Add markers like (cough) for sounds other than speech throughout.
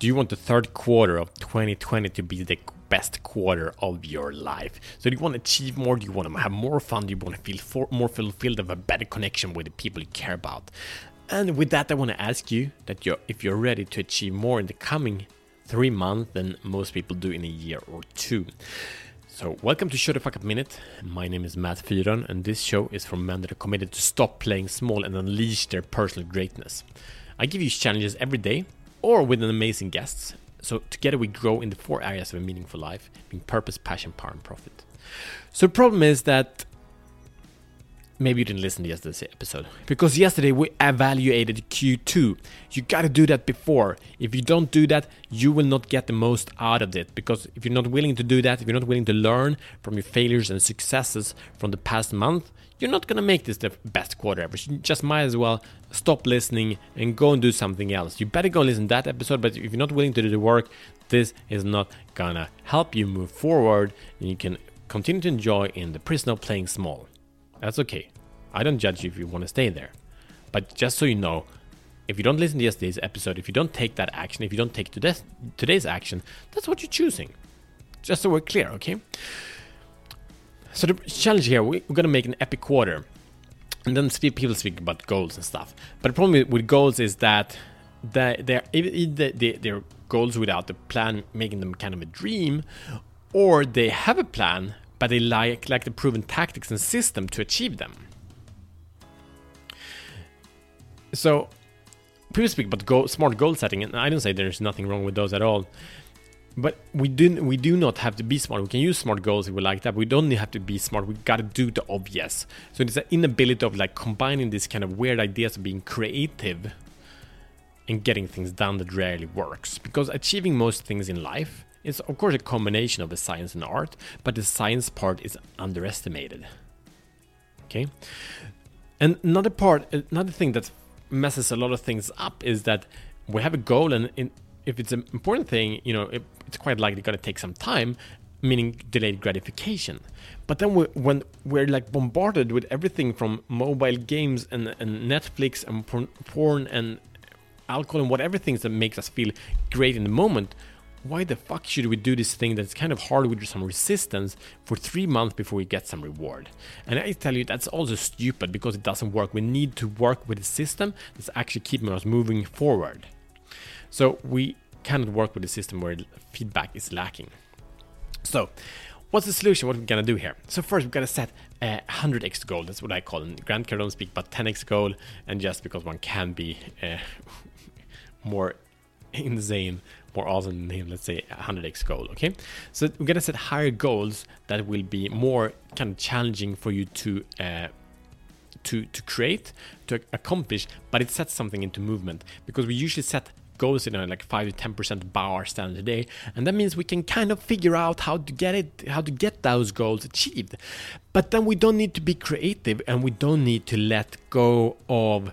Do you want the third quarter of 2020 to be the best quarter of your life? So do you want to achieve more? Do you want to have more fun? Do you want to feel for, more fulfilled, have a better connection with the people you care about? And with that, I want to ask you that you're, if you're ready to achieve more in the coming three months than most people do in a year or two. So, welcome to Show the Fuck Up Minute. My name is Matt Fyron, and this show is for men that are committed to stop playing small and unleash their personal greatness. I give you challenges every day or with an amazing guests. So, together we grow in the four areas of a meaningful life being purpose, passion, power, and profit. So, the problem is that maybe you didn't listen to yesterday's episode because yesterday we evaluated Q2. You got to do that before. If you don't do that, you will not get the most out of it because if you're not willing to do that, if you're not willing to learn from your failures and successes from the past month, you're not going to make this the best quarter ever. You just might as well stop listening and go and do something else. You better go listen to that episode, but if you're not willing to do the work, this is not going to help you move forward and you can continue to enjoy in the prison of playing small. That's okay. I don't judge you if you want to stay there. But just so you know, if you don't listen to yesterday's episode, if you don't take that action, if you don't take today's, today's action, that's what you're choosing. Just so we're clear, okay? So the challenge here, we, are gonna make an epic quarter, and then people speak about goals and stuff. But the problem with goals is that they're, they're goals without the plan, making them kind of a dream, or they have a plan, but they like like the proven tactics and system to achieve them. So, people speak about goal, smart goal setting, and I don't say there's nothing wrong with those at all. But we do we do not have to be smart. We can use smart goals if we like that. We don't have to be smart. We got to do the obvious. So it's an inability of like combining these kind of weird ideas of being creative and getting things done that rarely works. Because achieving most things in life is of course a combination of the science and art, but the science part is underestimated. Okay. And another part, another thing that messes a lot of things up is that we have a goal and in, if it's an important thing you know it, it's quite likely going to take some time meaning delayed gratification but then we, when we're like bombarded with everything from mobile games and, and netflix and porn, porn and alcohol and whatever things that makes us feel great in the moment why the fuck should we do this thing that's kind of hard with some resistance for three months before we get some reward? And I tell you, that's also stupid because it doesn't work. We need to work with a system that's actually keeping us moving forward. So we cannot work with a system where feedback is lacking. So, what's the solution? What are we gonna do here? So first, we've got to set a 100x goal. That's what I call it. Grant Cardone speak but 10x goal, and just because one can be uh, (laughs) more insane more awesome than let's say 100x goal okay? So we're gonna set higher goals that will be more kind of challenging for you to uh, to to create to accomplish but it sets something into movement because we usually set goals in you know, like 5 to 10 percent above our standard today and that means we can kind of figure out how to get it how to get those goals achieved. But then we don't need to be creative and we don't need to let go of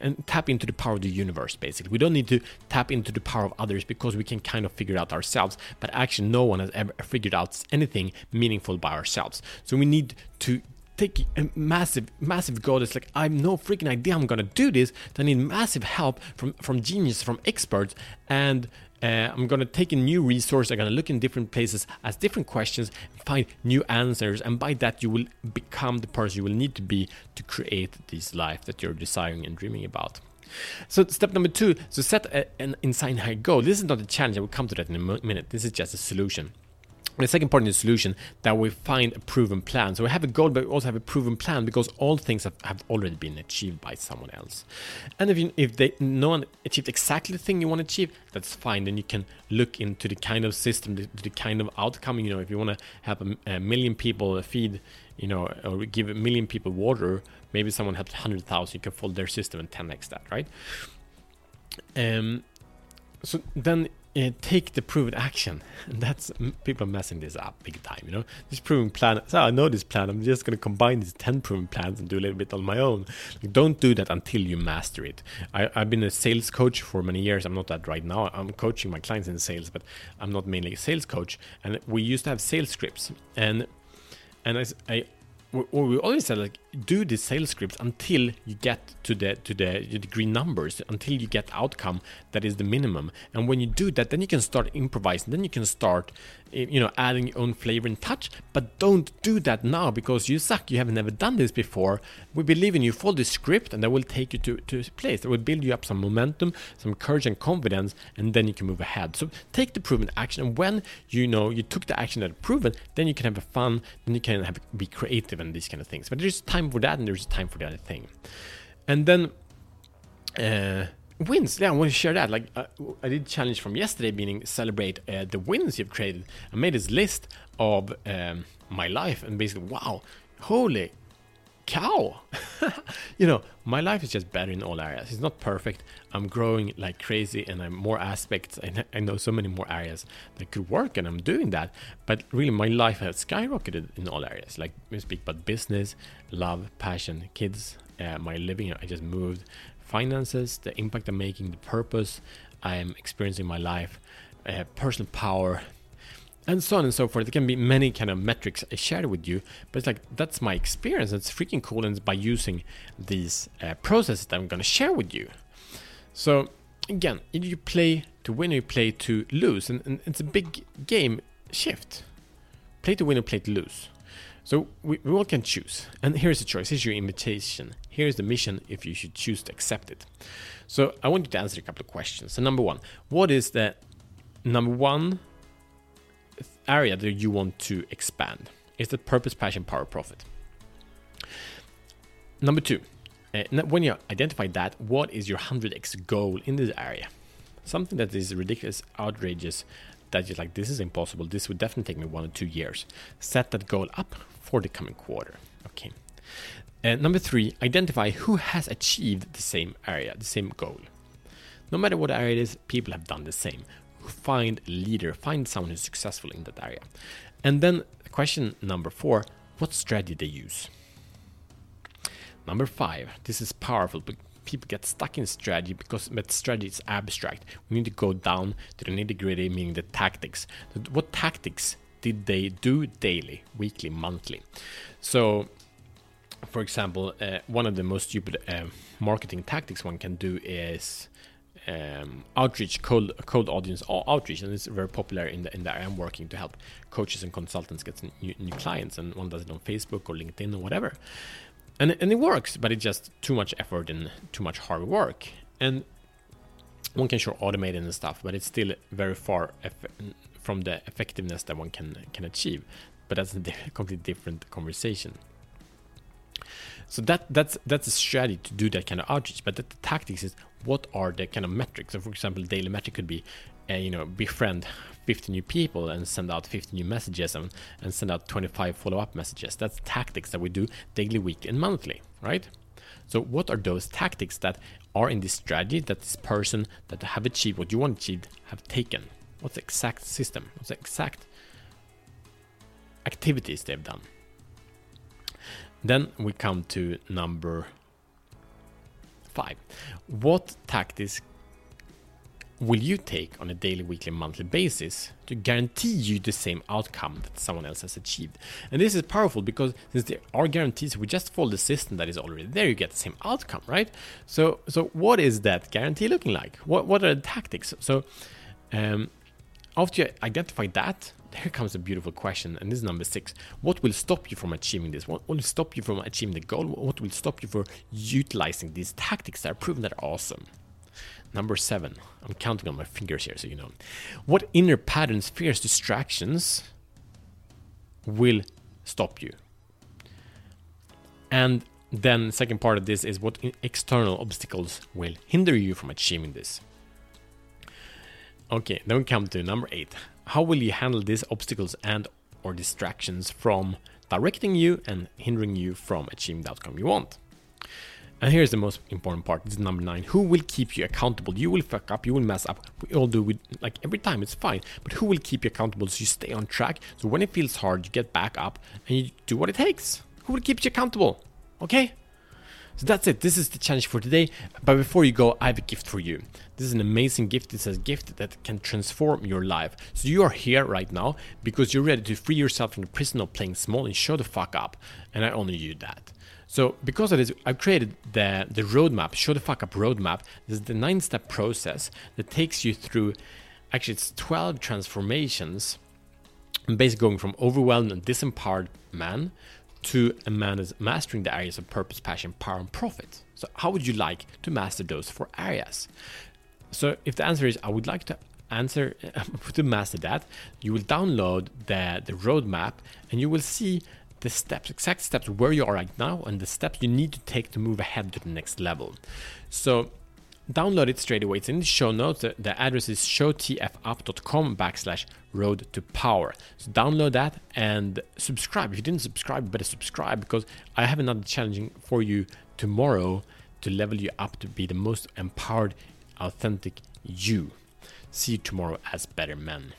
and tap into the power of the universe basically. We don't need to tap into the power of others because we can kind of figure out ourselves but actually no one has ever figured out anything meaningful by ourselves. So we need to take a massive massive goal that's like I have no freaking idea i'm gonna do this. I need massive help from from genius from experts and uh, I'm going to take a new resource. I'm going to look in different places, ask different questions, find new answers, and by that you will become the person you will need to be to create this life that you're desiring and dreaming about. So step number two: so set a, an insane high goal. This is not a challenge. I will come to that in a minute. This is just a solution the second part in the solution that we find a proven plan. So we have a goal, but we also have a proven plan because all things have, have already been achieved by someone else. And if you, if they no one achieved exactly the thing you want to achieve, that's fine. Then you can look into the kind of system, the, the kind of outcome. You know, if you want to have a, a, million people feed, you know, or give a million people water, maybe someone has hundred thousand. You can fold their system and 10x that, right? Um. So then uh, take the proven action. (laughs) And that's people are messing this up big time. You know, this proven plan. So I know this plan. I'm just going to combine these ten proven plans and do a little bit on my own. Like, don't do that until you master it. I, have been a sales coach for many years. I'm not that right now. I'm coaching my clients in sales, but I'm not mainly a sales coach. And we used to have sales scripts, and and I, I we, we always say like do the sales scripts until you get to the to the, the green numbers until you get outcome that is the minimum. And when you do that then you can start improvising. Then you can start you know adding your own flavor and touch but don't do that now because you suck. You have never done this before. We believe in you. Follow the script and that will take you to to a place that will build you up some momentum some courage and confidence and then you can move ahead. So take the proven action and when you know you took the action that proven then you can have a fun then you can have be creative and these kind of things. But there's time for that and there's time for the other thing. And then uh, wins. Yeah i want to share that. Like uh, i did challenge from yesterday meaning celebrate uh, the wins you've created. I made this list of um, my life and basically wow holy cow. (laughs) You know my life is just better in all areas. It's not perfect. I'm growing like crazy and i'm more aspects and (laughs) i know so many more areas that could work and i'm doing that. But really my life has skyrocketed in all areas. Like we speak about business love passion kids uh, my living i just moved finances the impact i'm making the purpose i am experiencing in my life uh, personal power and so on and so forth. There can be many kind of metrics I shared with you, but it's like that's my experience. It's freaking cool, and it's by using these uh, processes that I'm gonna share with you. So again, you play to win, or you play to lose, and, and it's a big game shift. Play to win or play to lose. So we, we all can choose, and here's the choice. Here's your invitation. Here's the mission if you should choose to accept it. So I want you to answer a couple of questions. So number one, what is the number one area that you want to expand. Is that purpose, passion, power, profit? Number two, uh, when you identify that, what is your 100x goal in this area? Something that is ridiculous, outrageous, that you're like, this is impossible. This would definitely take me one or two years. Set that goal up for the coming quarter. Okay. Uh, number three, identify who has achieved the same area, the same goal. No matter what area it is, people have done the same find a leader, find someone who's successful in that area. And then question number four, what strategy did they use. Number five, this is powerful, but people get stuck in strategy because that strategy is abstract. We need to go down to the nitty gritty, meaning the tactics. What tactics did they do daily, weekly, monthly? So, for example, uh, one of the most stupid uh, marketing tactics one can do is um, outreach, cold cold audience or outreach, and it's very popular in the in the I'm working to help coaches and consultants get new, new clients, and one does it on Facebook or LinkedIn or whatever, and and it works, but it's just too much effort and too much hard work, and one can sure automate and stuff, but it's still very far from the effectiveness that one can can achieve. But that's a (laughs) completely different conversation. So that that's that's a strategy to do that kind of outreach. But the, the tactics is what are the kind of metrics. So for example, daily metric could be, uh, you know, befriend 50 new people and send out 50 new messages and, and send out 25 follow-up messages. That's tactics that we do daily, weekly, and monthly, right? So what are those tactics that are in this strategy that this person that have achieved what you want to achieve have taken? What's the exact system? What's the exact activities they've done? Then we come to number five. What tactics will you take on a daily, weekly, monthly basis to guarantee you the same outcome that someone else has achieved? And this is powerful because since there are guarantees, we just follow the system that is already there, you get the same outcome, right? So, so what is that guarantee looking like? What what are the tactics? So, um, after you identify that, here comes a beautiful question, and this is number six. What will stop you from achieving this? What will stop you from achieving the goal? What will stop you from utilizing these tactics that are proven that are awesome? Number seven. I'm counting on my fingers here, so you know. What inner patterns, fears, distractions will stop you? And then, second part of this is what external obstacles will hinder you from achieving this. Okay, then we come to number eight how will you handle these obstacles and or distractions from directing you and hindering you from achieving the outcome you want? And here's the most important part. This is number nine. Who will keep you accountable? You will fuck up. You will mess up. We all do. With, like every time, it's fine. But who will keep you accountable so you stay on track? So when it feels hard, you get back up and you do what it takes. Who will keep you accountable? Okay. So that's it. This is the challenge for today. But before you go, I have a gift for you. This is an amazing gift. It's a gift that can transform your life. So you are here right now because you're ready to free yourself from the prison of playing small and show the fuck up. And I honor you that. So because of this, I've created the, the roadmap, show the fuck up roadmap. This is the nine step process that takes you through, actually it's 12 transformations. Basically going from overwhelmed and disempowered man to a man that's mastering the areas of purpose, passion, power, and profit. So how would you like to master those four areas? So if the answer is I would like to answer (laughs) to master that, you will download the, the roadmap and you will see the steps, exact steps where you are right now, and the steps you need to take to move ahead to the next level. So download it straight away. It's in the show notes. The, the address is showtfup.com backslash road to power. So download that and subscribe. If you didn't subscribe, better subscribe because I have another challenging for you tomorrow to level you up to be the most empowered, authentic you. See you tomorrow as better men.